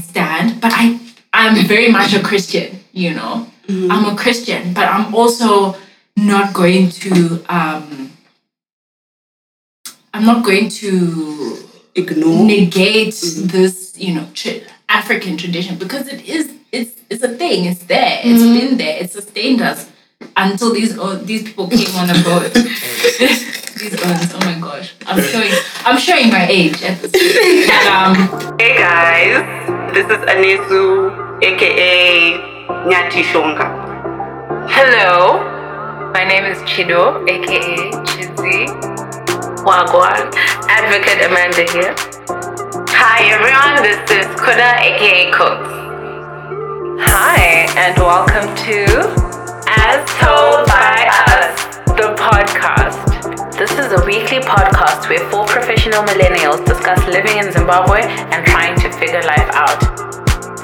I stand, but I I'm very much a Christian, you know. I'm a Christian, but I'm also not going to um I'm not going to Ignore. negate this, you know, tr- African tradition because it is it's it's a thing. It's there. It's been there. It sustained us until these o- these people came on a boat. these owns. Oh my gosh, I'm showing I'm showing my age at this. point. Um, Hey guys, this is Anesu, aka Nyati Shonga. Hello, my name is Chido, aka Chizzy. Wagwan, Advocate Amanda here. Hi everyone, this is Kuda, aka Cooks. Hi, and welcome to As Told by Us, the podcast. This is a weekly podcast where four professional millennials discuss living in Zimbabwe and trying to figure life out.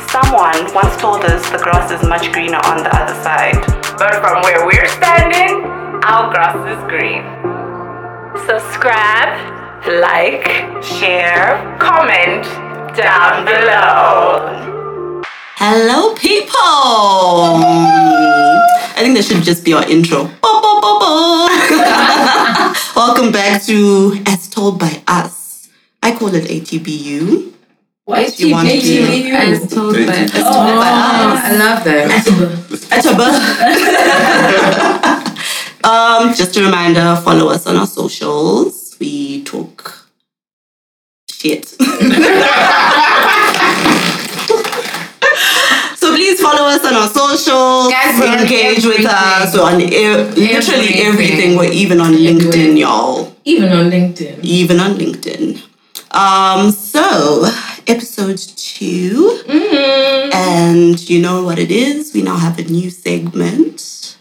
Someone once told us the grass is much greener on the other side. But from where we're standing, our grass is green. Subscribe, like, share, comment down below. Hello, people! I think that should just be our intro. Welcome back to As Told by Us. I call it ATBU. what you want to do? As told by As Told by Us. I love that. um, just a reminder, follow us on our socials. We talk shit. so please follow us on our socials. Guys, we're on engage with us. We're on e- literally Everything. everything. We're even on LinkedIn, y'all. Even on LinkedIn. Even on LinkedIn. Um, so episode 2 Mm-hmm. and you know what it is. We now have a new segment.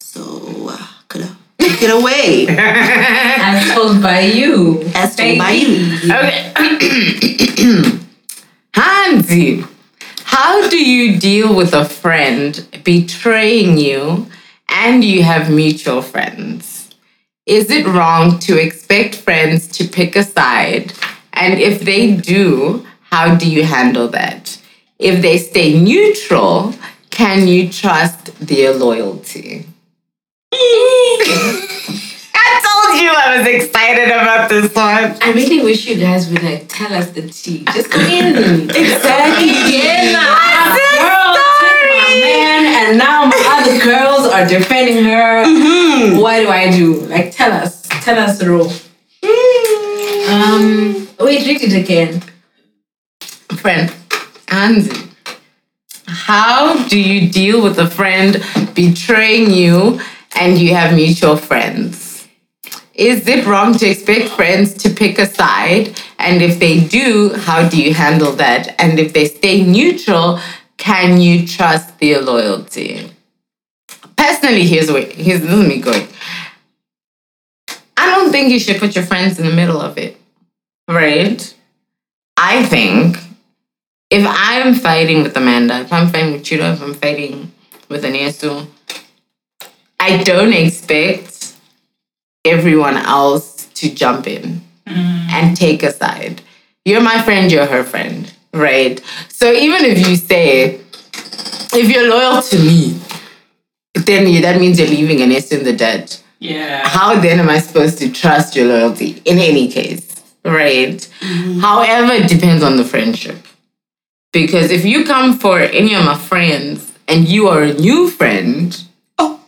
So, uh, could I take it away? As told by you. As told by you. Okay. Hansi, how do you deal with a friend betraying you and you have mutual friends? Is it wrong to expect friends to pick a side? And if they do, how do you handle that? If they stay neutral, can you trust their loyalty? I told you I was excited about this one. I really wish you guys would like tell us the tea. Just come in. Exactly. Yeah, girl took my man, and now my other girls are defending her. Mm-hmm. What do I do? Like, tell us. Tell us the rule. Um. Wait, read it again. friend Anzi, how do you deal with a friend betraying you and you have mutual friends? Is it wrong to expect friends to pick a side? And if they do, how do you handle that? And if they stay neutral, can you trust their loyalty? Personally, here's where here's this is me going. I don't think you should put your friends in the middle of it. Right? I think if I'm fighting with Amanda, if I'm fighting with Chido, if I'm fighting with Anesu, I don't expect everyone else to jump in mm. and take a side. You're my friend, you're her friend, right? So even if you say, if you're loyal to me, then you, that means you're leaving Anesu in the dirt Yeah. how then am I supposed to trust your loyalty in any case? Right? Mm-hmm. However, it depends on the friendship. Because if you come for any of my friends and you are a new friend, oh,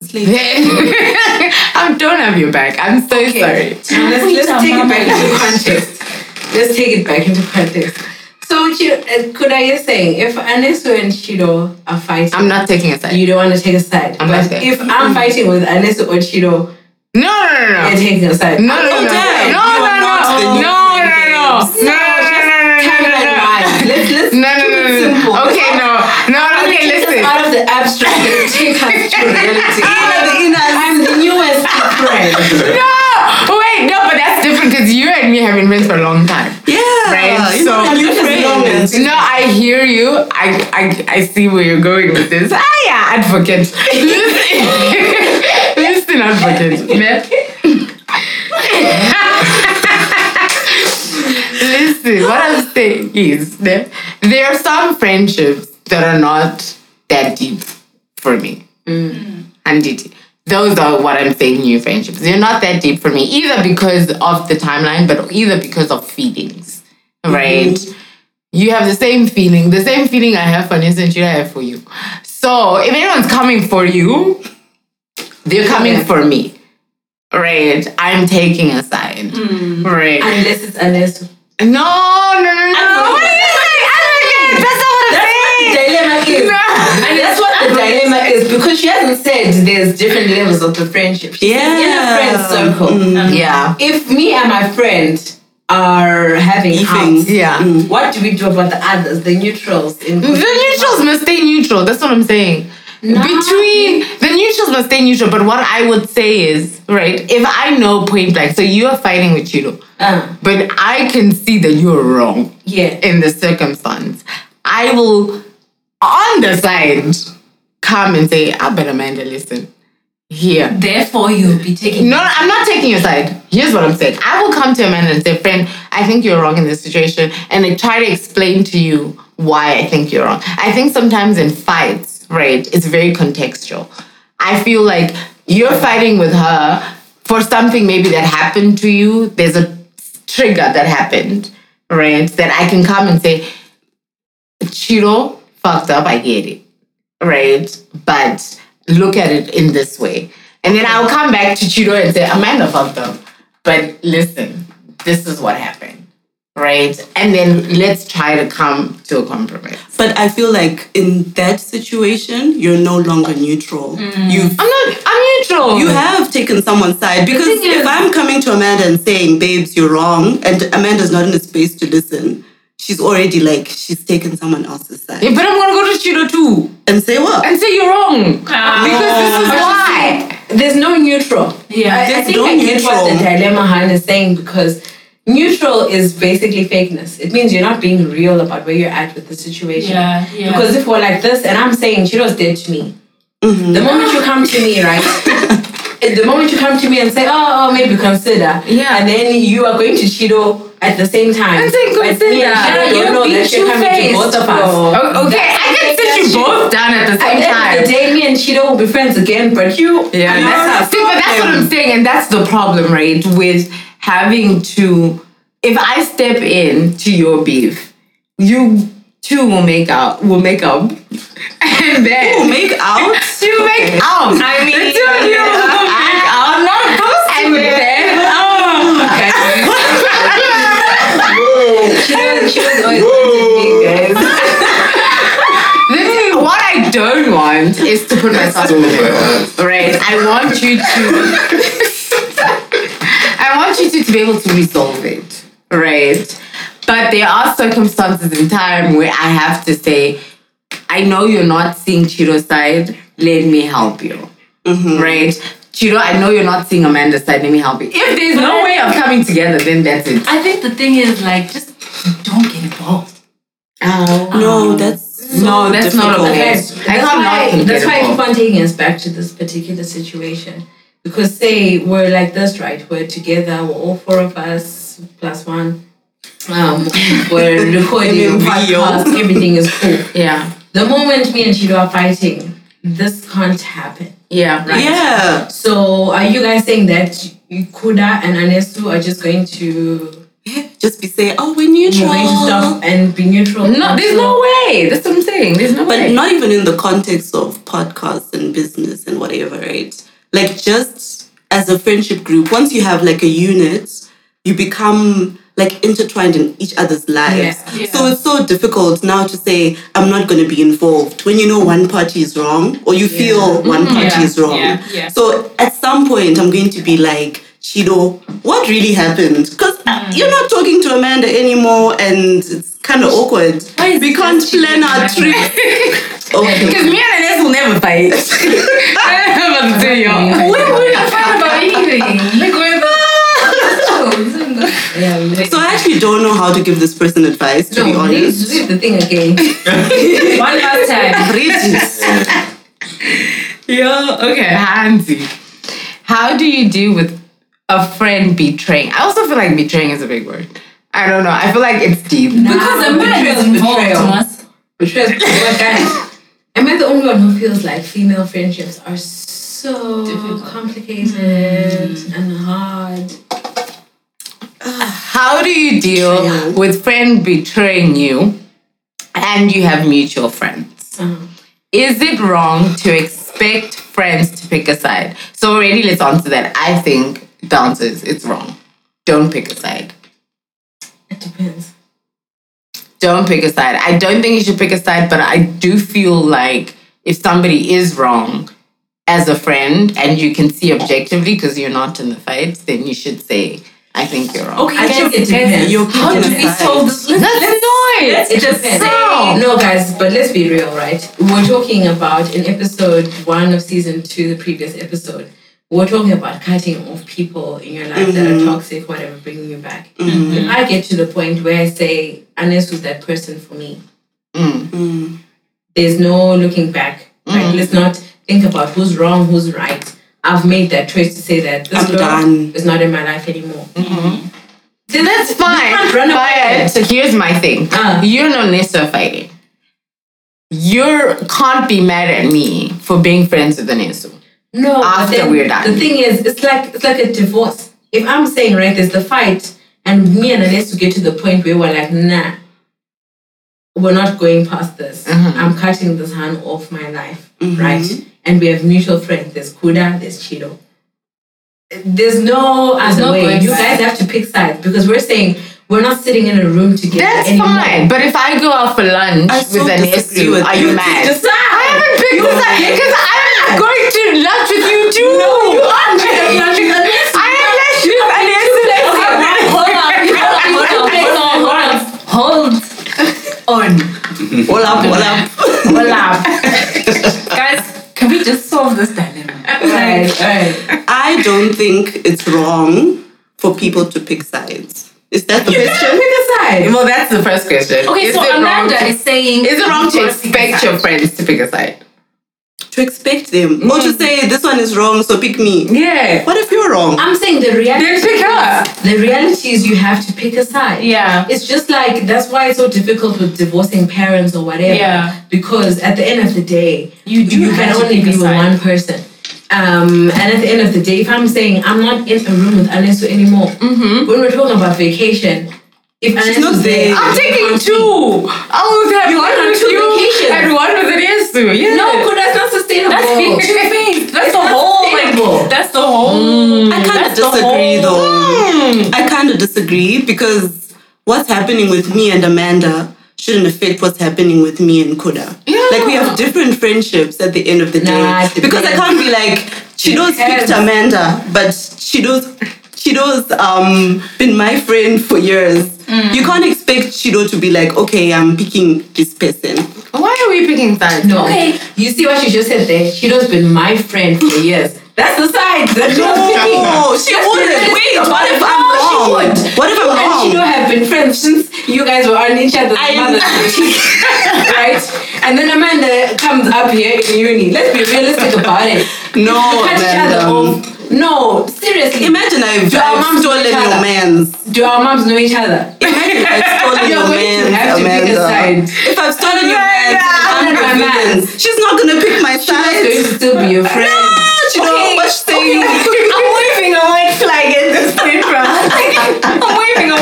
then I don't have your back. I'm so sorry. Now let's, let's take it back into context. Let's take it back into context. So, could I just say, if Anesu and Chido are fighting, I'm not taking a side. you don't want to take a side. I'm but if I'm fighting with Anesu or Chido, no, no, no, no. you're taking a side. No, no, oh, no, Oh, no, damn. no, You no, are not the no, new no, friend, no, no, babes. no, no, no, no, no, no, Timeline no. wise. Let's, let's No, no, keep no, it no, simple. no. Okay, no, no, no, okay, Take us listen. out of the abstract and take us to reality. I'm the newest friend. No, wait, no, but that's different because you and me have been friends for a long time. Yeah. Right, You so- know, new friends. No, I hear you. I, I, I see where you're going with this. Ah, yeah, advocate. Listen, listen advocate. Listen, what I'm saying is there, there are some friendships that are not that deep for me. And it, those are what I'm saying new friendships. They're not that deep for me, either because of the timeline, but either because of feelings. Right? You have the same feeling, the same feeling I have for Nissan, I have for you. So if anyone's coming for you, they're coming Yeah. for me. Right? I'm taking a side. Right. Unless it's unless. No, no, no, no. know. What are you saying? I don't get it. That's not what I'm saying. Dilemma is. No. And that's what the dilemma is because she hasn't said there's different levels of the friendship. Said in a friend Yeah. circle. Mm. Um, yeah. If me and my friend are having things, Yeah. Mm, what do we do about the others, the neutrals? In The neutrals must stay neutral. That's what I'm saying. Between the neutrals must stay neutral. But what I would say is, right, if I know point blank, so you are fighting with Chido, Uh, but I can see that you're wrong yeah. in the circumstance, I will, on the side, come and say, I bet Amanda, listen, here. Therefore, you'll be taking. No, I'm not taking your side. Here's what I'm saying. I will come to Amanda and say, friend, I think you're wrong in this situation, and I try to explain to you why I think you're wrong. I think sometimes in fights, right, it's very contextual. I feel like you're fighting with her for something maybe that happened to you. There's a trigger that happened, right? That I can come and say, Chiro fucked up, I get it, right? But look at it in this way. And then I'll come back to Chiro and say, Amanda fucked up. But listen, this is what happened, right? And then let's try to come to a compromise. But I feel like in that situation, you're no longer neutral. Mm. You've I'm not, I'm neutral. you have taken someone's side because if I'm coming to Amanda and saying, "Babes, you're wrong," and Amanda's not in a space to listen, she's already like she's taken someone else's side Yeah, but I'm gonna go to Chiro too and say what? and say you're wrong. Ah. because this is But why. There's no neutral. Yeah. I, I There's think no I get what the neutral. dilemma Han is saying because neutral is basically fakeness. It means you're not being real about where you're at with the situation. Yeah, yeah. Because if we're like this and I'm saying Chiro's dead to me, Mm-hmm. the moment you come to me, right? the moment you come to me and say, oh, oh, maybe consider. Yeah. And then you are going to Chiro at the same time. And saying and consider. You're don't know that you're coming to both of us. bro. O- Okay, I can sit you both down at the same end time. the day, me and Chido will be friends again, but you, Yeah, and that's See, but that's what I'm saying, and that's the problem, right? With having to, if I step in to your beef, you two will make out, will make up, and then Oh, make out. you make out. I mean, the two of you will make out. Not opposed to it. Oh, Chido, Chido's always wanted me, guys. What I don't want is to put myself in the middle, right? I want you to, I want you to, to be able to resolve it, right? But there are circumstances in time where I have to say, I know you're not seeing Chiro's side. Let me help you, mm-hmm. right? Chiro, I know you're not seeing Amanda's side. Let me help you. If there's no way of coming together, then that's it. I think the thing is like just don't get involved. No, that's so No, that's not difficult. okay. That's, I can't why, that's why I get keep involved. on taking us back to this particular situation. Because say we're like this, right? We're together, we're all four of us plus one. Um, we're recording a podcast, everything is cool. Yeah, The moment me and Chido are fighting, this can't happen. Yeah, Right. Yeah. So are you guys saying that Kuda and Anesu are just going to Just be saying, "Oh, we're neutral." we're going and be neutral? No, there's no way. That's what I'm saying. There's no But way. not even in the context of podcasts and business and whatever, right? Like just as a friendship group, once you have like a unit, you become like intertwined in each other's lives. Yeah. Yeah. So it's so difficult now to say I'm not going to be involved when you know one party is wrong or you feel one party is wrong. So at some point, I'm going to be like, Chido, what really happened? Because Mm. you're not talking to Amanda anymore, and it's kind of awkward. We can't plan our trip. Okay. Because me and Ines will never fight. I don't know what to tell you. We fight about anything. Like we're the. Yeah, we- So I actually don't know how to give this person advice, to be no, honest. please read the thing again. One last time. Read it. Yeah, okay. Hansi. How do you deal with a friend betraying? I also feel like betraying is a big word. I don't know. I feel like it's deep. Because a man betrayal is is involved, betrayal. Thomas. Betrayal. Am I the only one who feels like female friendships are so Difficult. complicated and hard? How do you deal Betrayal. with friend betraying you and you have mutual friends? Uh-huh. Is it wrong to expect friends to pick a side? So already let's answer that. I think the answer is it's wrong. Don't pick a side. It depends. Don't pick a side. I don't think you should pick a side, but I do feel like if somebody is wrong as a friend and you can see objectively because you're not in the fight, then you should say, I think you're wrong. Okay, I guys, think it guys, depends. You're How do picking we a side. solve this? Let's, That's let's, let's It just depends. say No, guys, but let's be real, right? We're talking about in episode one of season two, the previous episode. We're talking about cutting off people in your life that are mm-hmm. toxic, whatever, bringing you back. Mm-hmm. If I get to the point where I say, unless who's that person for me, Mm. there's no looking back. Right? Mm. Let's not think about who's wrong, who's right. I've made that choice to say that this I'm girl done. is not in my life anymore. So that's fine. run away. But here's my thing. Ah. You're not necessarily fighting. You can't be mad at me for being friends with Anesu. No, After we're done. The thing is, it's like it's like a divorce. If I'm saying right, there's the fight, and me and Anes to get to the point where we're like, nah, we're not going past this. Mm-hmm. I'm cutting this hand off my life, right? And we have mutual friends. There's Kuda, there's Chido. There's no other no way. You guys have to pick sides because we're saying we're not sitting in a room together That's anymore. fine. But if I go out for lunch I with so disagree are you. you mad? Decide. I haven't picked a side because I'm going to lunch with you too. No, you aren't. I am lunch with Anesu. Okay, hold on, hold on, hold on, hold on, hold on. Hold up, hold up. Hold up. Guys, can we just solve this dilemma? Right, right. I don't think it's wrong for people to pick sides. Is that the question? Pick a side. Well, that's the first question. Okay, Is so Amanda to- is saying Is it wrong to you gotta pick a expect your friends to pick a side? To expect them. Or to say, this one is wrong, so pick me. Yeah. What if you're wrong? I'm saying the reality. Then pick her. The reality is you have to pick a side. Yeah. It's just like that's why it's so difficult with divorcing parents or whatever. Yeah. Because at the end of the day, You do you have can to only pick a be with side. one person. Um, and at the end of the day, if I'm saying I'm not in a room with Anesu anymore, Mm-hmm. when we're talking about vacation, if She's not there. I'm taking two. I would have one on with two you vacations. and one with Anesu. Yeah. No, that's not sustainable. That's two-faced. That's It's the whole like that's the whole I kind of disagree though. I kind of disagree because what's happening with me and Amanda shouldn't affect what's happening with me and Kuda. Yeah. Like we have different friendships at the end of the day. Nah, because I can't be like Chido's picked Depends. Amanda, but Chido's Chido's um been my friend for years. Mm. You can't expect Chido to be like, okay, I'm picking this person. Why are we picking that? No. Okay. You see what she just said there? Chido's been my friend for years. That's the side that she was picking. No, she wouldn't. Wait, what if I'm No, she would. What if I'm and wrong? Shido have been friends since you guys were on each other's I mother's right? And then Amanda comes up here in uni. Let's be realistic about it. No, You cut Amanda. No, seriously. Imagine I've, Do our I've moms know stolen each your other? man's. Do our moms know each other? Imagine I've stolen You're your going to man's, have to pick a Amanda. side. If I've stolen your man's, I'm Amanda. villains. She's not gonna pick my She's going side. to still be your friend. She don't what she's saying. I'm waving a white flag at this point, bro.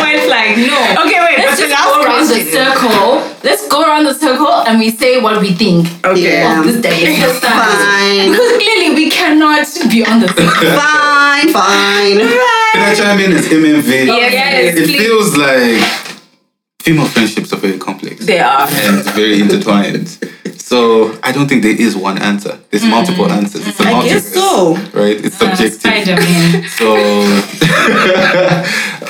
I'm waving a white flag. No. Okay, wait. Let's just go around the circle. Let's go around the circle and we say what we think Okay. Yeah. of this dilemma. Fine, Because clearly we cannot be on the same. fine, fine. Can I chime in? It's MMV. Oh, yes, it please. feels like female friendships are very complex They are. and very intertwined. So I don't think there is one answer. There's multiple answers. It's a I guess so. Right? It's subjective. Spider-Man. So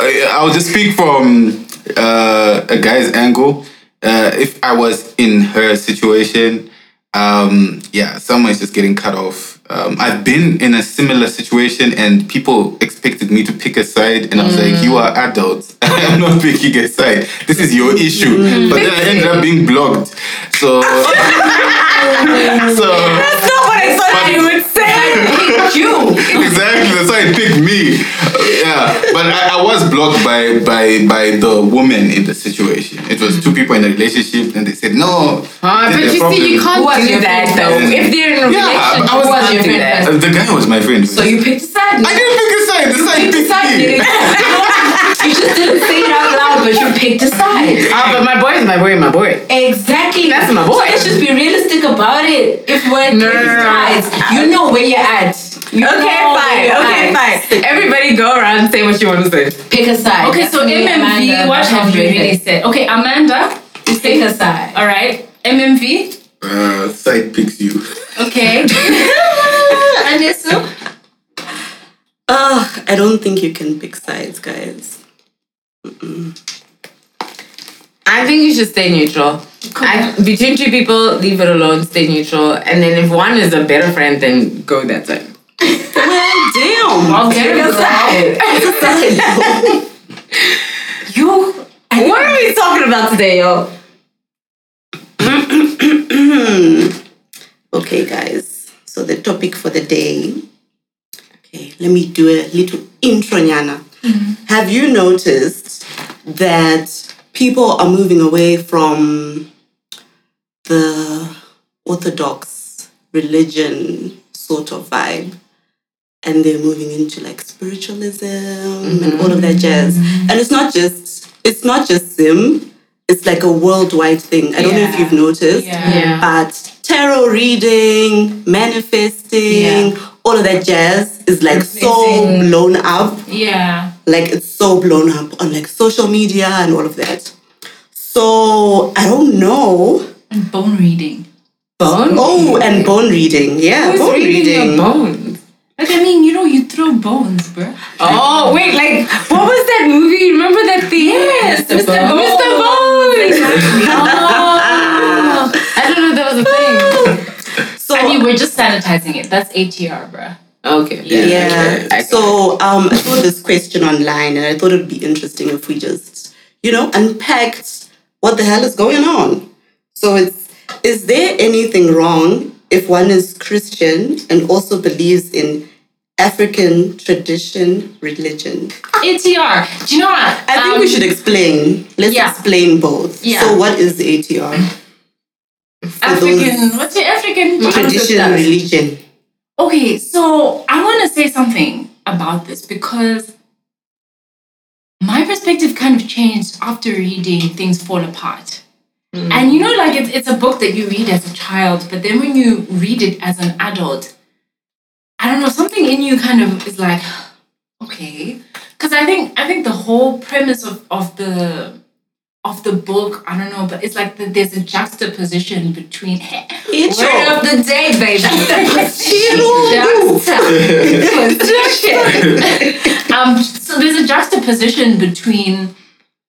I- I'll just speak from uh, a guy's angle. Uh, if I was in her situation, um, yeah, someone's just getting cut off. Um, I've been in a similar situation, and people expected me to pick a side, and I was like, "You are adults. I'm not picking a side. This is your issue." But then I ended up being blocked. So, so blocked by by by the woman in the situation. It was two people in a relationship, and they said no. Uh, but there's a you problem." see, you can't Who do your that friend? though. If they're in a Yeah, relationship, I was- you can't your do friend that. Uh, The guy was my friend. So you picked a side. I didn't pick a side. The side picked a picked side. me. you? you just didn't say it out loud, but you picked a side. Ah, but my boy is my boy, my boy. Exactly. That's my boy. So let's just be realistic about it. If we're No, no, picking no, no. sides, you know where you're at. You Okay, fine. Okay, at. fine. Everybody go around and say what you want to say. Pick a side. Okay, so me, MMV, Amanda, what that's have you really said? Okay, Amanda, you Pick a side. all right, MMV, Uh, side picks you. okay. Anesu? Ugh, I don't think you can pick sides, guys. Mm. I think you should stay neutral. I, between two people, leave it alone, stay neutral. And then if one is a better friend, then go that side. Well, damn. Okay, Pick a side. You, What are we talking about today, yo? Okay, guys. So the topic for the day. Okay, let me do a little intro, Nyana. Have you noticed that people are moving away from the orthodox religion sort of vibe? And they're moving into like spiritualism and mm-hmm. all of that jazz. Mm-hmm. And it's not just it's not just Zim. It's like a worldwide thing. I don't know if you've noticed. Yeah. But tarot reading, manifesting, all of that jazz is like so blown up. yeah. Like it's so blown up on like social media and all of that. So I don't know. And bone reading. Bone? Oh, and bone reading. Yeah, Who's bone reading reading. your bones? Like, I mean, you know, you throw bones, bro. Oh, wait, like, what was that movie? Remember that thing? Yes, Mr. Mr. Bones. Mr. Bones! Oh, I don't know if that was a thing. So I mean, we're just sanitizing it. That's ATR, bro. Okay. Yeah. okay. So um, I saw this question online, and I thought it'd be interesting if we just, you know, unpacked what the hell is going on. So it's is there anything wrong if one is Christian and also believes in African tradition religion? ATR. Do you know what? I think we um, should explain. Let's yeah. explain both. Yeah. So what is ATR? For African. What's your African Tradition religion. Okay, so I want to say something about this because my perspective kind of changed after reading Things Fall Apart. And you know, like it's, it's a book that you read as a child, but then when you read it as an adult, I don't know, something in you kind of is like, okay. Because I think I think the whole premise of, of the of the book, I don't know, but it's like that there's a juxtaposition between Intro. Word of the day, baby. Juxtaposition. um, so there's a juxtaposition between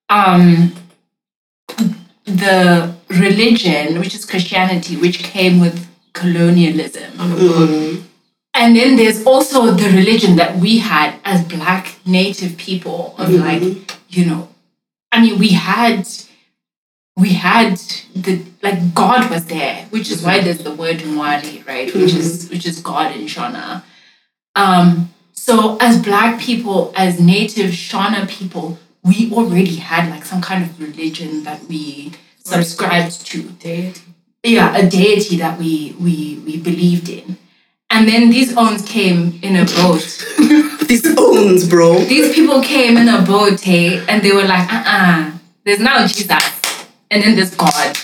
um, the religion, which is Christianity, which came with colonialism. Mm. And then there's also the religion that we had as black native people of mm-hmm. like, you know, I mean, we had we had the like God was there, which is why there's the word Mwari, right? Which is mm-hmm. which is God in Shona. Um, so as black people, as native Shona people, we already had like some kind of religion that we subscribed to. Deity. Yeah, a deity that we we we believed in. And then these owns came in a boat. These owns, bro. These people came in a boat, hey, and they were like, uh-uh, there's now Jesus. And then there's God.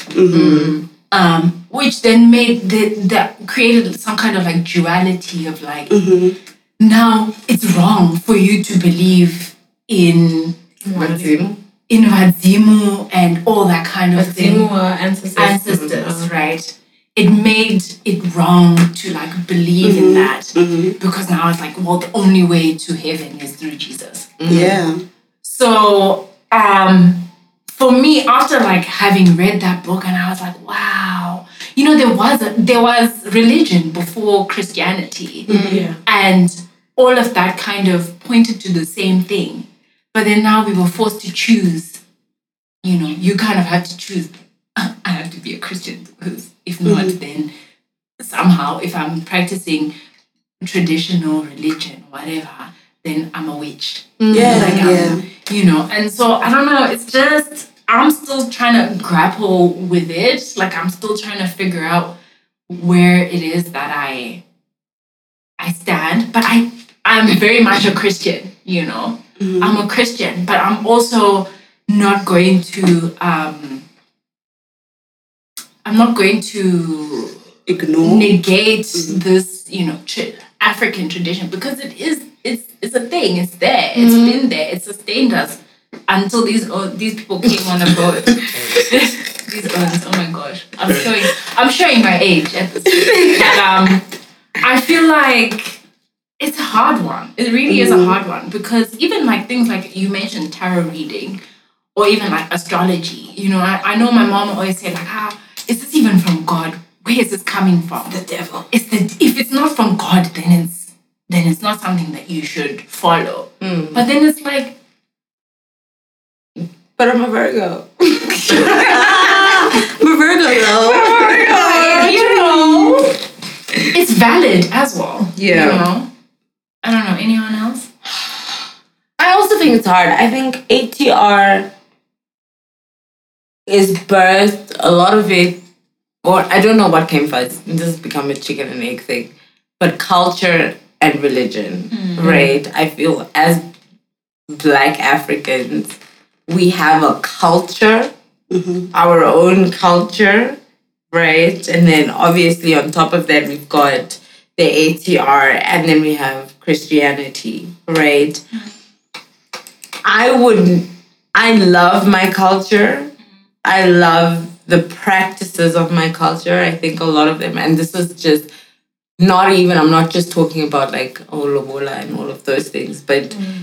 Um, which then made the, that created some kind of like duality of like now it's wrong for you to believe in Mazimu? in Vadzimu and all that kind of thing Zimu are ancestors. ancestors, mm-hmm. right? It made it wrong to like believe in mm-hmm. that mm-hmm. because now it's like, well, the only way to heaven is through Jesus. Yeah. So, um, for me, after like having read that book, and I was like, wow, you know, there was a, there was religion before Christianity, Yeah. and all of that kind of pointed to the same thing. But then now we were forced to choose. You know, you kind of have to choose. I have to be a Christian because if not, then somehow, if I'm practicing traditional religion, whatever, then I'm a witch. Yeah, Like, um, yeah. you know, and so I don't know, it's just, I'm still trying to grapple with it. Like, I'm still trying to figure out where it is that I I stand, but I I'm very much a Christian, you know. I'm a Christian, but I'm also not going to um I'm not going to Ignore. negate this, you know, African tradition because it is it's it's a thing. It's there. It's been there. It sustained us until these oh, these people came on a boat. these ones, oh my gosh, I'm showing I'm showing my age at this point. But um, I feel like it's a hard one. It really is a hard one because even like things like you mentioned tarot reading or even like astrology. You know, I, I know my mom always said like, ah, is this even from God? Where is this coming from? The devil. it's the if it's not from God, then it's then it's not something that you should follow. But then it's like But I'm a Virgo. I'm a Virgo though. you know, it's valid as well. Yeah. You know? I don't know. Anyone else? I also think it's hard. I think ATR is birthed a lot of it, or I don't know what came first. This has become a chicken and egg thing, but culture and religion, mm-hmm. right? I feel as Black Africans, we have a culture, mm-hmm. our own culture, right? And then obviously on top of that, we've got the ATR, and then we have Christianity, right? Mm-hmm. I would, I love my culture. Mm-hmm. I love the practices of my culture. I think a lot of them, and this is just not even, I'm not just talking about like oh, lobola and all of those things, but mm-hmm.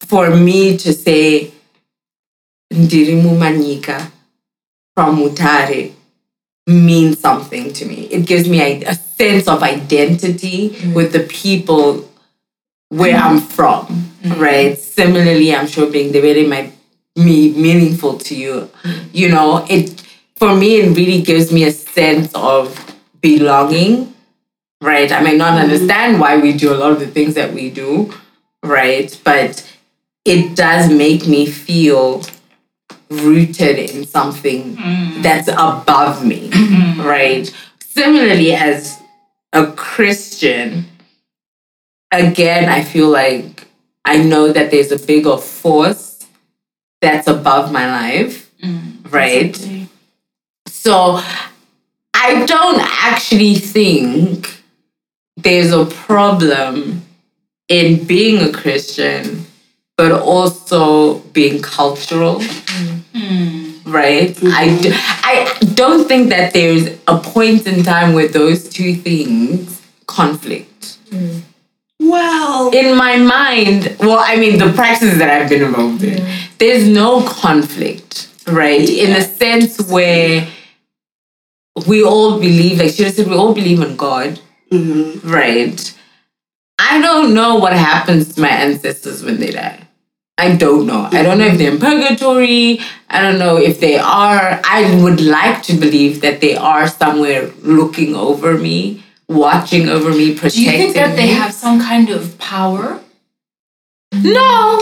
for me to say, Ndirimu Manyika from Mutare means something to me. It gives me a, a sense of identity with the people where I'm from, right? Similarly, I'm sure being Debere might be meaningful to you. You know, it for me it really gives me a sense of belonging, right? I may not mm-hmm. understand why we do a lot of the things that we do, right? But it does make me feel rooted in something mm. that's above me, mm-hmm. right? Similarly, as a Christian, again, I feel like I know that there's a bigger force that's above my life, mm, right? So I don't actually think there's a problem in being a Christian, but also being cultural. Mm. Right? Mm. i don't think that there's a point in time where those two things conflict Well, in my mind, well, I mean, the practices that I've been involved in, there's no conflict, right? In a sense where we all believe, like she said, we all believe in God, mm-hmm. right? I don't know what happens to my ancestors when they die. I don't know. I don't know if they're in purgatory. I don't know if they are. I would like to believe that they are somewhere looking over me, watching over me, protecting me. Do you think that they have some kind of power? No,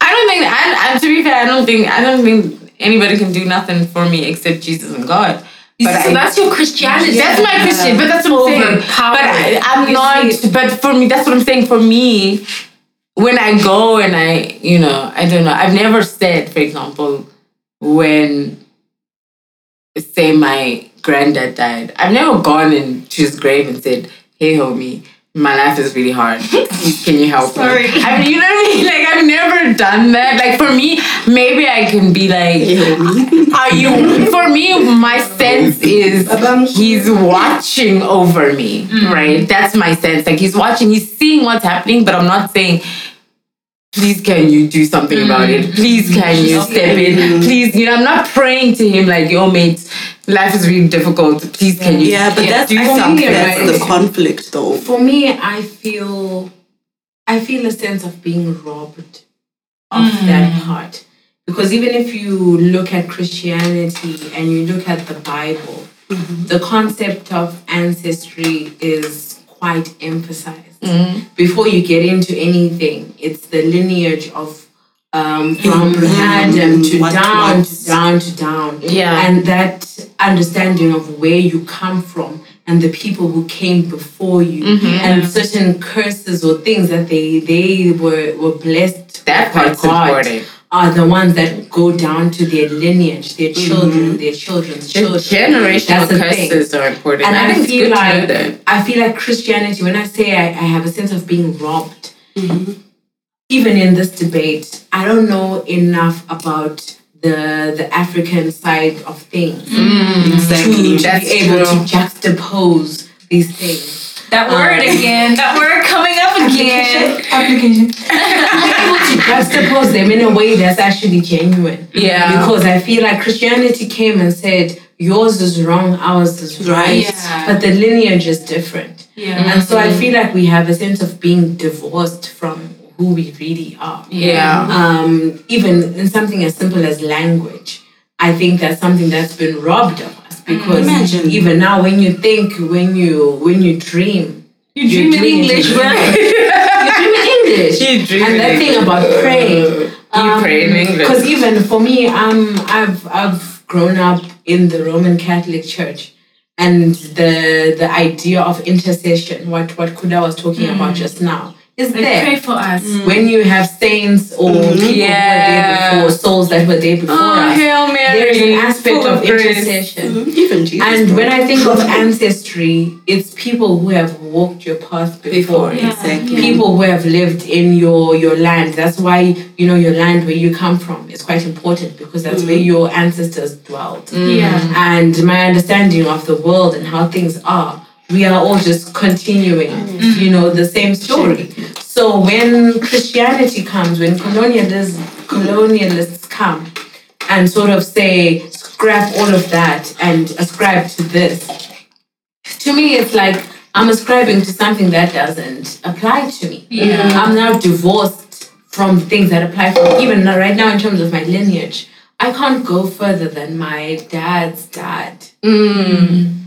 I don't think. I, I to be fair, I don't think. I don't think anybody can do nothing for me except Jesus and God. You But see, so I- that's your Christianity. That's my Christian, but that's what I'm saying. But I, I'm You not. see. But for me, that's what I'm saying. For me, when I go and I, you know, I don't know. I've never said, for example, when say my granddad died, I've never gone in to his grave and said, "Hey, homie." My life is really hard. Can you help Sorry. me? I mean, you know what I mean? Like, I've never done that. Like, for me, maybe I can be like, are you for me my sense is he's watching over me mm. right that's my sense like he's watching he's seeing what's happening but i'm not saying please can you do something about it? Mm-hmm. Please can you step in? Mm-hmm. Please you know i'm not praying to him like yo mate life is really difficult. Please can you yeah, but that's, do I think something that's right? the conflict though. for me i feel i feel a sense of being robbed of mm. that part. Because even if you look at christianity and you look at the bible mm-hmm. the concept of ancestry is quite emphasized before you get into anything, it's the lineage of um, from Adam to what down was. to down to down. Yeah. And that understanding of where you come from and the people who came before you and certain curses or things that they they were were blessed That by part's God important. Are the ones that go down to their lineage, their mm-hmm. children, their children's children. Generational That's the thing. curses are important. And I, I, feel like. I feel like Christianity. When I say I, I have a sense of being robbed, mm-hmm. even in this debate, I don't know enough about the the African side of things mm, Exactly. to That's be able true. to juxtapose these things. That word um, again. That word coming up again. Application. be able to juxtapose them in a way that's actually genuine. Yeah. Because I feel like Christianity came and said, yours is wrong, ours is right. Right. Yeah. But the lineage is different. Yeah. And so I feel like we have a sense of being divorced from who we really are. Yeah. Um, even in something as simple as language, I think that's something that's been robbed of us because Imagine. even now when you think, when you when you dream, You dream in English, right? you dream in English. You dream and that thing about praying. You pray in English. Because even for me, um, I've I've grown up in the Roman Catholic Church, and the the idea of intercession, what what Kuda was talking about just now, is Like, there. pray for us. Mm. When you have saints or mm. people who were Yeah. there before, souls that were there before Oh, us, Hail Mary. there is an aspect full of grace. intercession. Mm-hmm. Even Jesus. And when I think of ancestry, it's people who have walked your path before. Before, exactly. People who have lived in your your land. That's why you know your land where you come from is quite important because that's where mm. your ancestors dwelt. Yeah. And my understanding of the world and how things are, we are all just continuing, you know, the same story. So when Christianity comes, when colonialists colonialists come and sort of say, scrap all of that and ascribe to this, to me it's like I'm ascribing to something that doesn't apply to me. Yeah. I'm now divorced from things that apply for me. Even right now in terms of my lineage, I can't go further than my dad's dad. Mm.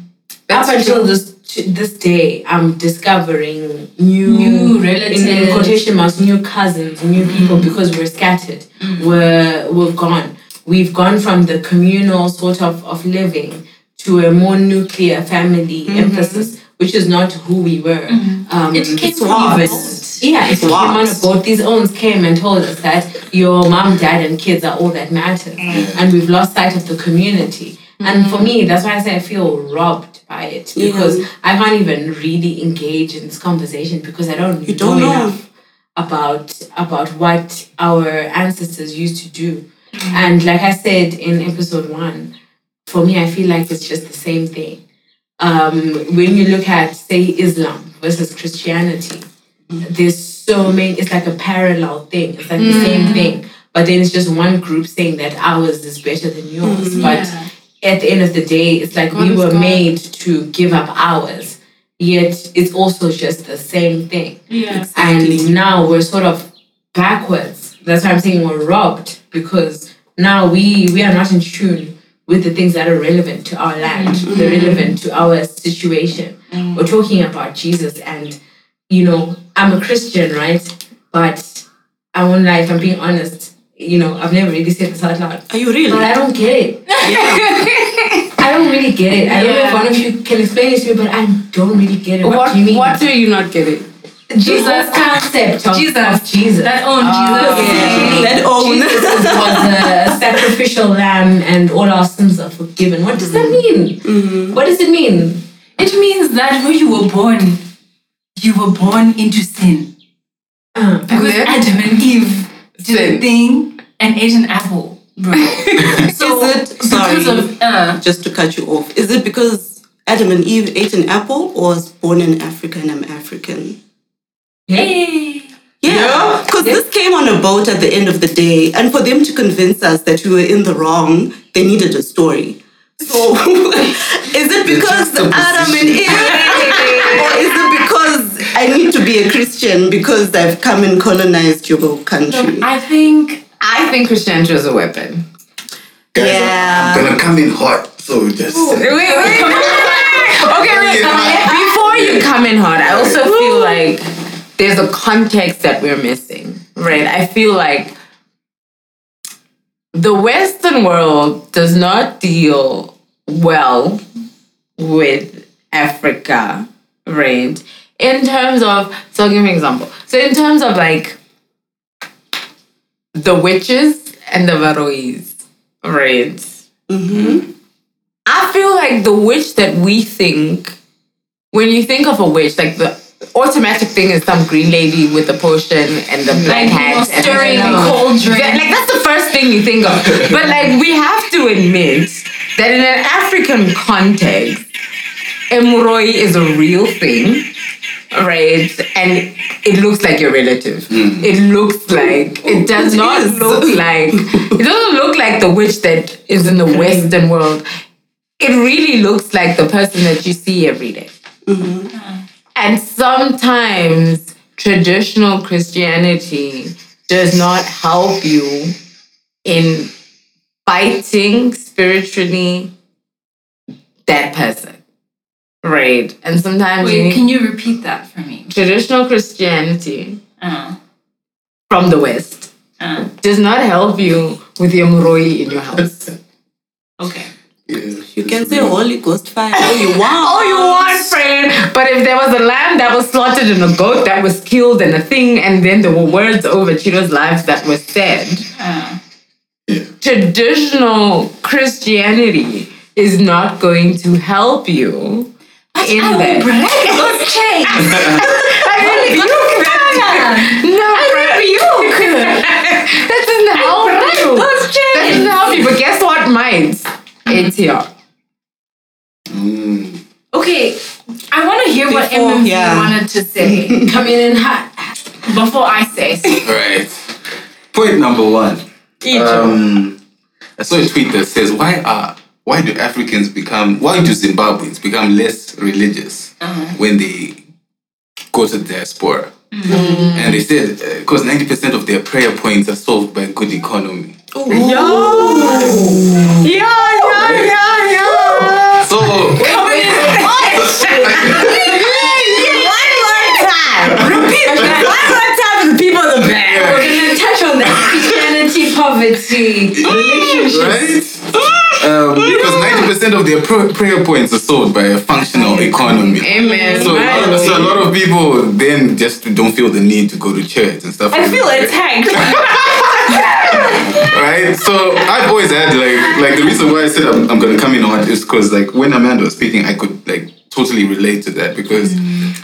That's Up until this this day, I'm discovering new, New in, in relatives. quotation marks, new cousins, new people mm-hmm. because we're scattered. Mm-hmm. We're we're gone. We've gone from the communal sort of of living to a more nuclear family mm-hmm. emphasis, which is not who we were. Um, It came it's from even- a boat. Yeah, it came on a Swaps. boat. These owns came and told us that your mom, dad, and kids are all that matters, mm. and we've lost sight of the community. And for me, mm. that's why I say I feel robbed by it Yeah. because I can't even really engage in this conversation because I don't, You don't know. enough about about what our ancestors used to do. Mm. And like I said in episode one, for me, I feel like it's just the same thing. Um, when you look at say Islam versus Christianity, mm. there's so many. It's like a parallel thing. It's like the same thing, but then it's just one group saying that ours is better than yours. But at the end of the day, it's like we were God. made to give up ours, yet it's also just the same thing. Yeah. Exactly. And now we're sort of backwards. That's why I'm saying we're robbed because now we we are not in tune with the things that are relevant to our land, mm-hmm. they're relevant to our situation. Mm. We're talking about Jesus, and you know, I'm a Christian, right? But I won't lie, if I'm being honest, you know, I've never really said this out loud. Are you really? But I don't get it. I don't really get it. I don't know if one of you can explain it to me, but I don't really get it. What, What, do you mean? what do you not get it? Jesus concept of Jesus. of Jesus. That own Jesus. That own. Jesus was a sacrificial lamb and all our sins are forgiven. What does that mean? What does it mean? It means that when you were born, you were born into sin. Uh, Because? Adam and Eve did Sin. a thing and ate an apple, bro. so Is it- sorry. because of uh, Just to cut you off, is it because Adam and Eve ate an apple or was born in Africa and I'm African? hey, Yeah, because this came on a boat at the end of the day, and for them to convince us that we were in the wrong, they needed a story. So, is it because Adam and Eve, I need to be a Christian because I've come and colonized your country? I think I think Christianity is a weapon. Guys, Yeah. I'm gonna come in hot, so just. Wait, wait, wait. Okay, wait. Yeah. Before you come in hard. I also feel like there's a context that we're missing, right? I feel like the Western world does not deal well with Africa, right? In terms of, so I'll give you an example. So, in terms of like the witches and the Varois, right? Mm-hmm. I feel like the witch that we think, when you think of a witch, like the automatic thing is some green lady with a potion and the black Like, hat. and- stirring and- cauldron. That- Like that's the first thing you think of. But like we have to admit that in an African context, Emuroi is a real thing, right? And it looks like your relative. Mm-hmm. It looks like it does It not is. look like it doesn't look like the witch that is in the Western world. It really looks like the person that you see every day. Mm-hmm. And sometimes traditional Christianity does not help you in fighting spiritually that person. Right. And sometimes you Wait, need- can you repeat that for me? traditional Christianity Uh, from the West uh, does not help you with your muroyi in your house. okay. You can say Holy Ghost fire all you want. all you want, friend. But if there was a lamb that was slaughtered and a goat that was killed and a thing, and then there were words over Chido's lives that were said, Uh, traditional Christianity is not going to help you in I will that. break those chains. I rebuke that. No, I rebuke. that doesn't help you. those That chains. doesn't help you. But guess what, might? It's here. Mm. Okay, I want to hear what Before- MMV yeah. wanted to say. Come in and hot before I say. something. Right. Point number one. Um, I saw a tweet that says, "Why are why do Africans become why do Zimbabweans become less religious uh-huh. when they go to diaspora?" Mm-hmm. And they said uh, because ninety percent of their prayer points are solved by good economy. Yeah, yeah, yeah, yeah. So We're gonna touch on that Christianity, poverty, relationships. right? Mm. Um, because ninety percent of their pr- prayer points are solved by a functional economy. Amen. So a, lot of, so a lot of people then just don't feel the need to go to church and stuff. I like feel that. attacked. right? So I've always had like like the reason why I said I'm, I'm gonna come in on is because like when Amanda was speaking, I could like totally relate to that because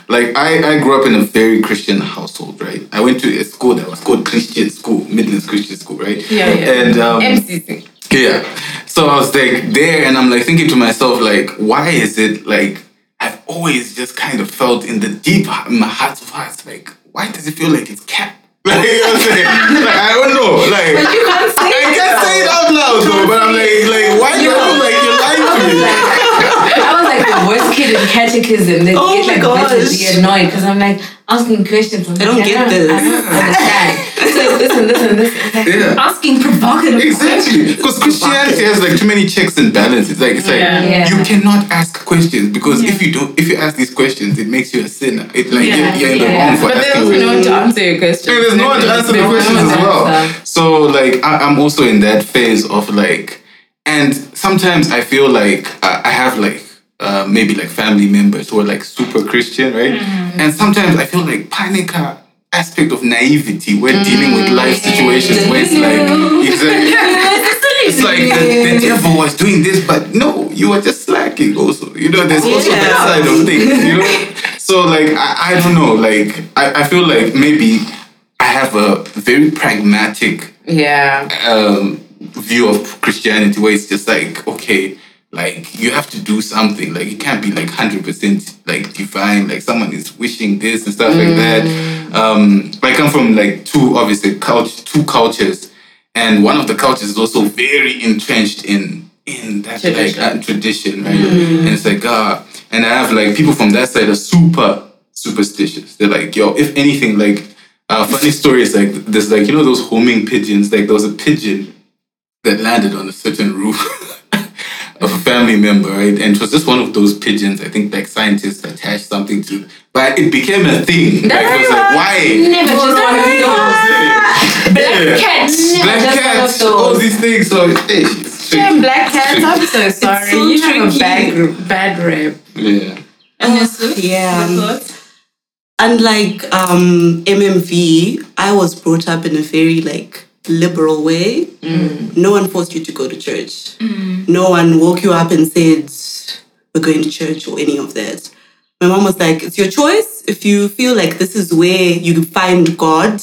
like I, I grew up in a very Christian household, right? I went to a school that was called Christian School, Midlands Christian School, right? Yeah, yeah. And um, MCC. Yeah. So I was like there and I'm like thinking to myself, like, why is it like I've always just kind of felt in the deep in my heart of hearts, like, why does it feel like it's cap? Like, you know what I'm saying? Like, I don't know. Like You can't say I can't say it out loud though, but I'm like, like, why do I feel like you're lying to me? I was like the worst kid in catechism. They Oh get my like gosh. bitches annoyed because I'm like asking questions. I'm I don't like, get I this. I don't understand. It's like this and this and this. Like Yeah. Asking provocative Exactly, because Christianity has like too many checks and balances. Like it's like Yeah. you cannot ask questions because if you don't, if you ask these questions, it makes you a sinner. It like Yeah. you're, you're in the Yeah. wrong for But asking. there's no one to answer your question. And there's no one to answer the questions as well. So like I, I'm also in that phase of like, and sometimes I feel like uh, I have like uh, maybe like family members who are like super Christian, right? And sometimes I feel like panica aspect of naivety when dealing with life situations where it's like exactly it's like the, the devil was doing this, but no, you were just slacking also. You know, there's also that side of things, you know? So like I, I don't know, like I, I feel like maybe I have a very pragmatic Yeah. um, view of Christianity where it's just like, okay, like you have to do something. Like it can't be like hundred percent like divine. Like someone is wishing this and stuff like that. Um, I come from like two obviously culture, two cultures, and one of the cultures is also very entrenched in in that Tradition. like uh, tradition, right? And it's like uh, and I have like people from that side are super superstitious. They're like, yo, if anything, like. Uh, funny story is like there's like you know those homing pigeons like there was a pigeon that landed on a certain roof family member, right? And it was just one of those pigeons. I think like scientists attached something to, but it became a thing. Like, it was like, why? Never just one of those. Black Yeah. cat. Black just cats, all these things. So, hey, it's Yeah, black cats. I'm so sorry. so you have a tricky. bad, bad rep. Yeah. And this is yeah. Unlike um, MMV, I was brought up in a very like liberal way. Mm. No one forced you to go to church. Mm. No one woke you up and said, "We're going to church" or any of that. My mom was like, "It's your choice. If you feel like this is where you can find God,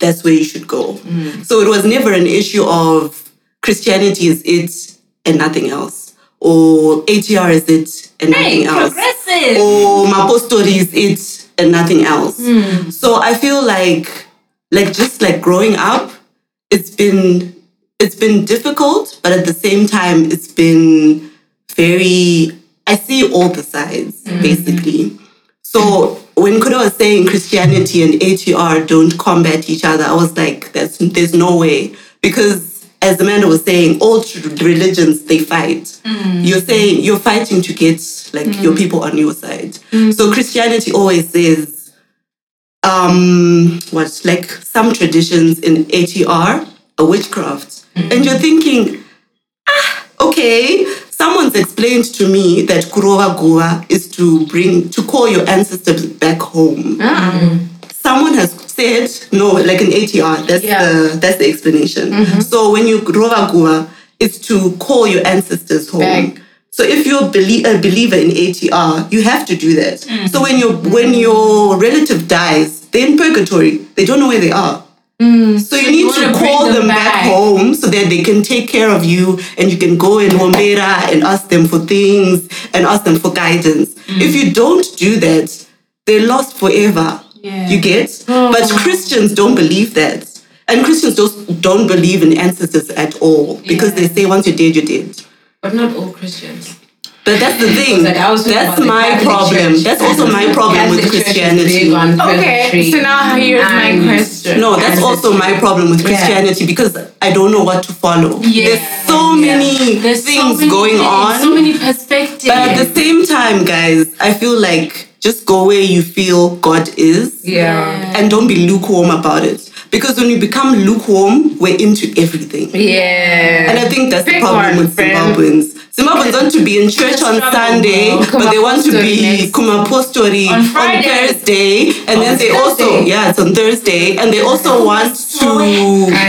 that's where you should go." Mm. So it was never an issue of Christianity is it and nothing else, or ATR is it and nothing Hey, else progressive. or Mapostori is it and nothing else. So I feel like like just like growing up, it's been it's been difficult, but at the same time it's been very I see all the sides mm-hmm. basically. So when Kuda was saying Christianity and ATR don't combat each other, I was like, that's there's no way. Because as Amanda was saying, all religions they fight. Mm-hmm. You're saying you're fighting to get like your mm-hmm. people on your side. So Christianity always says, um, what like some traditions in ATR a witchcraft, and you're thinking, ah, okay. Someone's explained to me that Kurova Guva is to bring to call your ancestors back home. Someone has said no, like an ATR. That's Yeah. the that's the explanation. So when you Kurova Guva, it's to call your ancestors home. Back. So if you're a, belie- a believer in ATR, you have to do that. Mm. So when your when your relative dies, they're in purgatory. They don't know where they are. Mm. So you need wanna call them them back. back. home so that they can take care of you and you can go in Wombera and ask them for things and ask them for guidance. Mm. If you don't do that, they're lost forever. Yeah. You get? But oh. Christians don't believe that. And Christians don't, don't believe in ancestors at all because Yeah. they say once you're dead, you're dead. But not all Christians. But that's the thing. Like, I was that's the my Catholic problem. Church. That's also my problem with Catholic Church Christianity. Okay, so now here's my And- question. No, that's also my problem with Christianity because I don't know what to follow. Yeah. There's so many There's so things many going things, on. So many perspectives. but at the same time, guys, I feel like just go where you feel God is Yeah. and don't be lukewarm about it. Because when you become lukewarm, we're into everything. Yeah. And I think that's the problem one, with friend. Zimbabweans. Zimbabweans want to be in church on struggle, Sunday, bro. but they want to be next- Kumapostori On on, Friday. Thursday. And then they also, yeah, it's on Thursday. And they also oh want to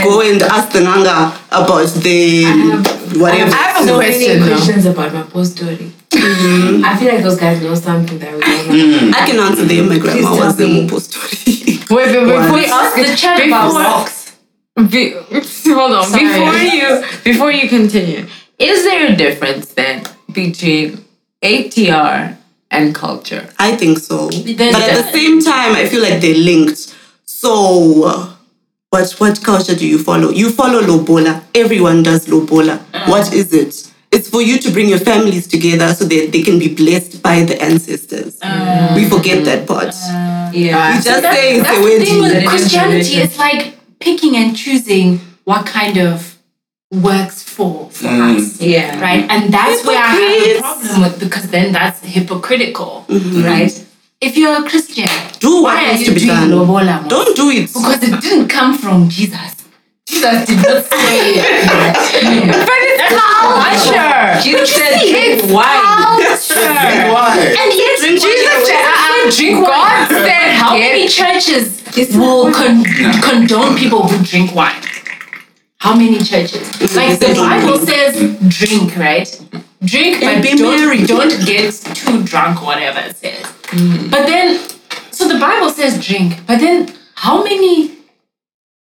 go and ask the Nanga about the whatever. I have a So question, many questions about Mapostori. Mm-hmm. I feel like those guys know something that we don't know. Mm-hmm. I can answer them. My grandma Please was tell the me. Mupostori. Wait, wait, wait, before you Ask ask the chat about before- rocks. Be, hold on. Sorry. Before you before you continue, is there a difference then between ATR and culture? I think so. There's but at the same time, I feel like they're linked. So, what what culture do you follow? You follow Lobola. Everyone does Lobola. What is it? It's for you to bring your families together so that they can be blessed by the ancestors. we forget that part. Yeah. we just That's, say it's that's a the thing with That it is Christianity. religion. It's like picking and choosing what kind of works for for us. Yeah. Right? And that's where I have a problem with because then that's hypocritical. Mm-hmm. Right? If you're a Christian, do what why are you to be doing done. Lobola Don't do it. because it didn't come from Jesus. Jesus did not say it. But it's culture. Jesus said drink wine. culture. Why? And yet, Jesus said, drink God said, How many churches will con- condone people who drink wine? How many churches? Like the Bible says, drink, right? Drink, And but be don't, merry. don't get too drunk, whatever it says. But then, so the Bible says drink, but then how many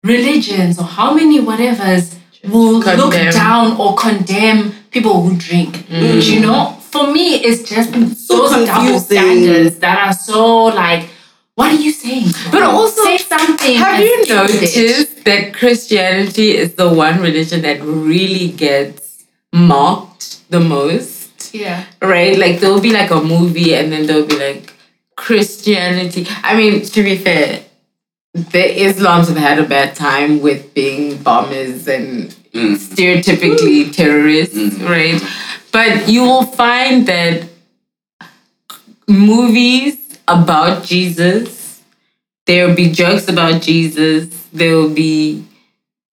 religions or how many whatevers will look down or condemn people who drink? Mm. You know, for me, it's just So those double standards that are so like, what are you saying? But also, say something. Have and you stick with it. noticed that Christianity is the one religion that really gets mocked the most? Yeah. Right? Like there'll be like a movie and then there'll be like Christianity. I mean, to be fair, the Islams have had a bad time with being bombers and mm. stereotypically terrorists, mm. right? But you will find that movies about Jesus, there will be jokes about Jesus, there will be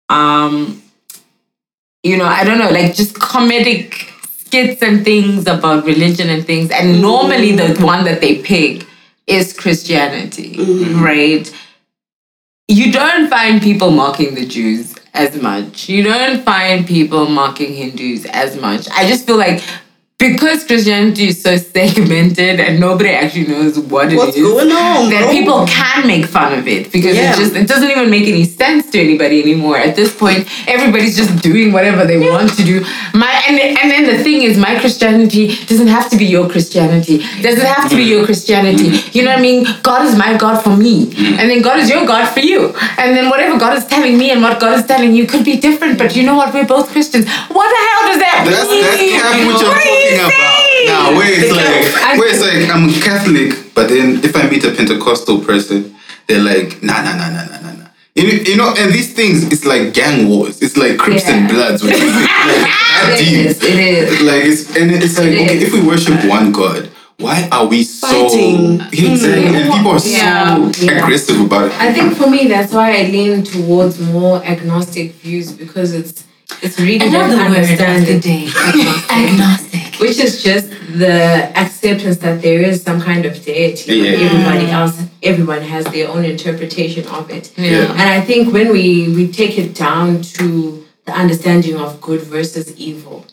um you know, I don't know, like just comedic skits and things about religion and things. And normally the mm. one that they pick is Christianity, mm-hmm. right? You don't find people mocking the Jews as much. You don't find people mocking Hindus as much. I just feel like because Christianity is so segmented and nobody actually knows what it is, What's going on, that bro? people can make fun of it because Yeah. it just it doesn't even make any sense to anybody anymore. At this point, everybody's just doing whatever they want to do. My and and then the thing is, my Christianity doesn't have to be your Christianity. Doesn't have to be your Christianity. You know what I mean? God is my God for me, and then God is your God for you. And then whatever God is telling me and what God is telling you could be different. But you know what? We're both Christians. What the hell does that That's mean? that's kind of what you're What are you talking about. Now, where it's like, where it's like, I'm Catholic, but then if I meet a Pentecostal person, they're like, nah, nah, nah, nah, nah, nah, nah. You know, you know, and these things, it's like gang wars. It's like Crips and Bloods. Which is like that It deep. is, it is. Like it's and it's like It okay, is. if we worship one God, why are we so Fighting. Exactly. and mm. people are so Yeah, yeah. aggressive about it? I think for me, that's why I lean towards more agnostic views because it's it's really I the word of the day. Agnostic. which is just the acceptance that there is some kind of deity. but Yeah. Everybody else, everyone has their own interpretation of it. Yeah. And I think when we we take it down to the understanding of good versus evil,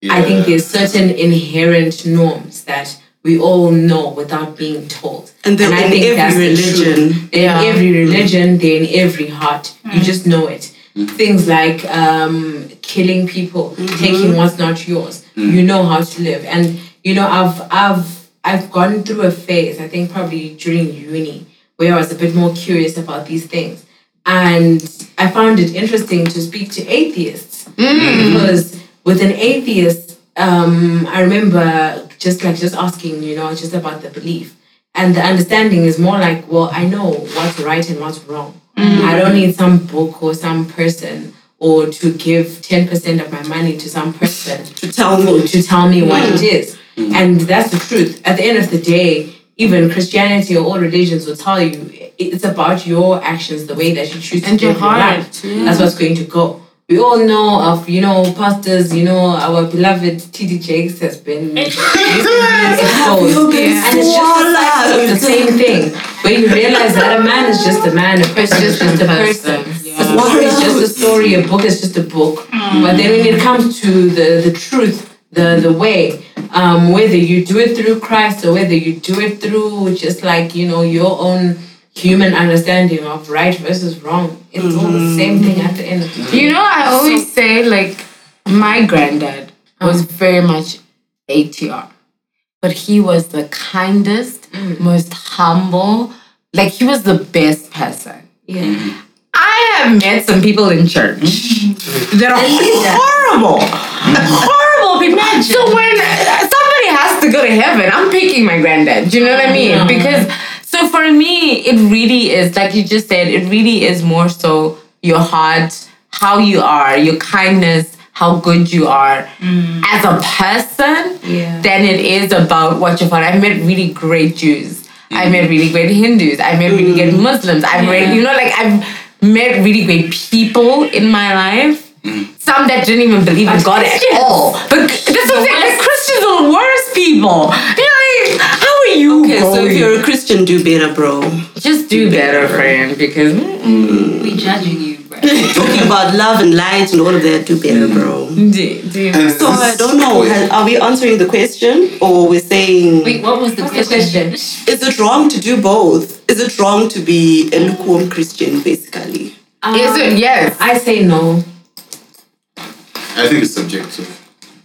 yeah. I think there's certain inherent norms that we all know without being told. And they're I in think every that's the truth. religion. In Yeah. every mm. religion, they're in every heart. You mm. just know it. Things like um, killing people, taking what's not yours. You know how to live. And you know, I've I've I've gone through a phase, I think probably during uni, where I was a bit more curious about these things. And I found it interesting to speak to atheists because with an atheist, um, I remember just like just asking, you know, just about the belief. And the understanding is more like, well, I know what's right and what's wrong. Mm. I don't need some book or some person or to give 10% of my money to some person To tell me. to tell me what it mm. is. Mm. And that's the truth. At the end of the day, even Christianity or all religions will tell you it's about your actions, the way that you choose to And your live your heart, life. That's what's going to go. We all know of, you know, pastors, you know, our beloved TD Jakes has been exposed. And it's just the cycle of the same thing. Where you realize that a man is just a man, a person is just a person. A story is just a story, a book is just a book. But then when it comes to the, the truth, the, the way, um, whether you do it through Christ or whether you do it through just like, you know, your own human understanding of right versus wrong, it's all the mm-hmm. same thing at the end of the day. You know, I always say like my granddad was uh-huh. very much ATR, but he was the kindest, mm. most humble. Like he was the best person. Yeah. I have met some people in church mm-hmm. that are horrible, mm-hmm. horrible people. So when somebody has to go to heaven, I'm picking my granddad. Do you know what I mean? Because so for me, it really is like you just said. It really is more so your heart, how you are, your kindness, how good you are as a person. Yeah. Than it is about what you're. I've met really great Jews. I've met really great Hindus. I've met really great Muslims. I've met, you know, like I've met really great people in my life. Some that didn't even believe in God at all. But that's what I'm. Like Christians are the worst people. How are you? Okay, so if going? you're a Christian, do better, bro. just do better, friend, because mm, We judging you, bro. Talking about love and light and all of that, do better, bro. do, do. And So I don't know. ha- Are we answering the question, or we're saying Wait, what was the What's the question? question? is it wrong to do both? Is it wrong to be a lukewarm Christian, basically? Is it? Yes. I say no. I think it's subjective.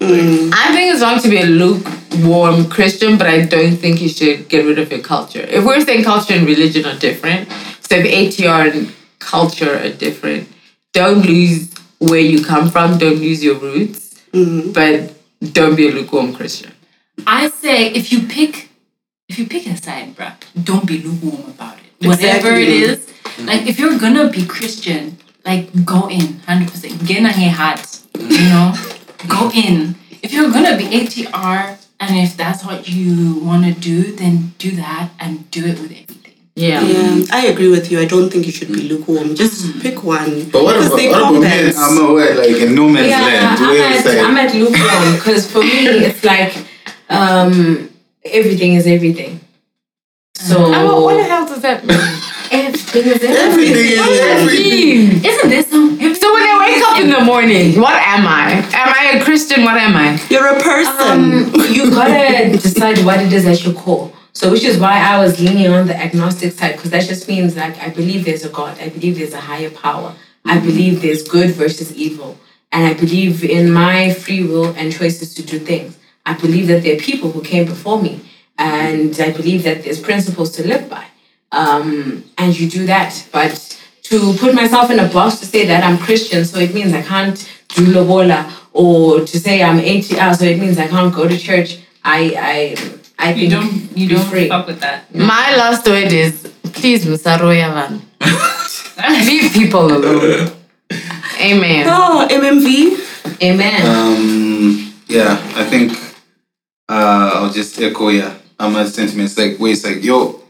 Mm. I think it's wrong to be a lukewarm Christian, but I don't think you should get rid of your culture. If we're saying culture and religion are different, so if ATR and culture are different, don't lose where you come from, don't lose your roots, mm-hmm. but don't be a lukewarm Christian. I say if you pick if you pick a side, bruh, don't be lukewarm about it. Whatever it is, Exactly. is, Like if you're gonna be Christian, like go in hundred percent. Get on your heart, you know. go in. If you're gonna be ATR, and if that's what you want to do, then do that and do it with everything. Yeah. Yeah, I agree with you. I don't think you should be lukewarm. Just pick one. But what about, they what about me? I'm aware, like in no man's Yeah, land. I'm Where at, like, I'm at lukewarm because for me it's like um, everything is everything. So Oh, what the hell does that mean? everything is everything. everything is everything. Isn't this up in the morning, what am I? Am I a Christian? What am I? You're a person. Um, you gotta decide what it is that you call. So, which is why I was leaning on the agnostic side, because that just means like I believe there's a God, I believe there's a higher power, I believe there's good versus evil, and I believe in my free will and choices to do things. I believe that there are people who came before me, and I believe that there's principles to live by. Um, and you do that, but to put myself in a box to say that I'm Christian, so it means I can't do lobola, or to say I'm ATL, so it means I can't go to church. I I I think You don't. You don't free. fuck with that. My last word is please Musaroya van. Leave people alone. Amen. oh, MMV. Amen. Um, yeah, I think uh, I'll just echo. Yeah, Ahmad's sentiments. Like, wait, it's like, yo,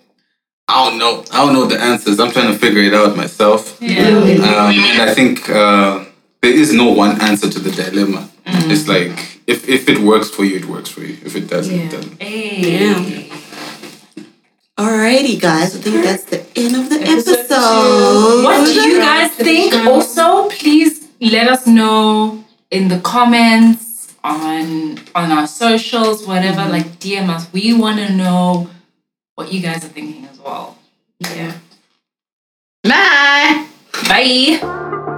I don't know. I don't know the answers. I'm trying to figure it out myself. Yeah. Um, and I think uh, there is no one answer to the dilemma. It's like if if it works for you, it works for you. If it doesn't, Yeah. then Hey. Alrighty, guys. I think that's the end of the Episode episode. What do you guys think? Also, please let us know in the comments on on our socials, whatever. Like DM us. We want to know what you guys are thinking as well. yeah. Bye. Bye.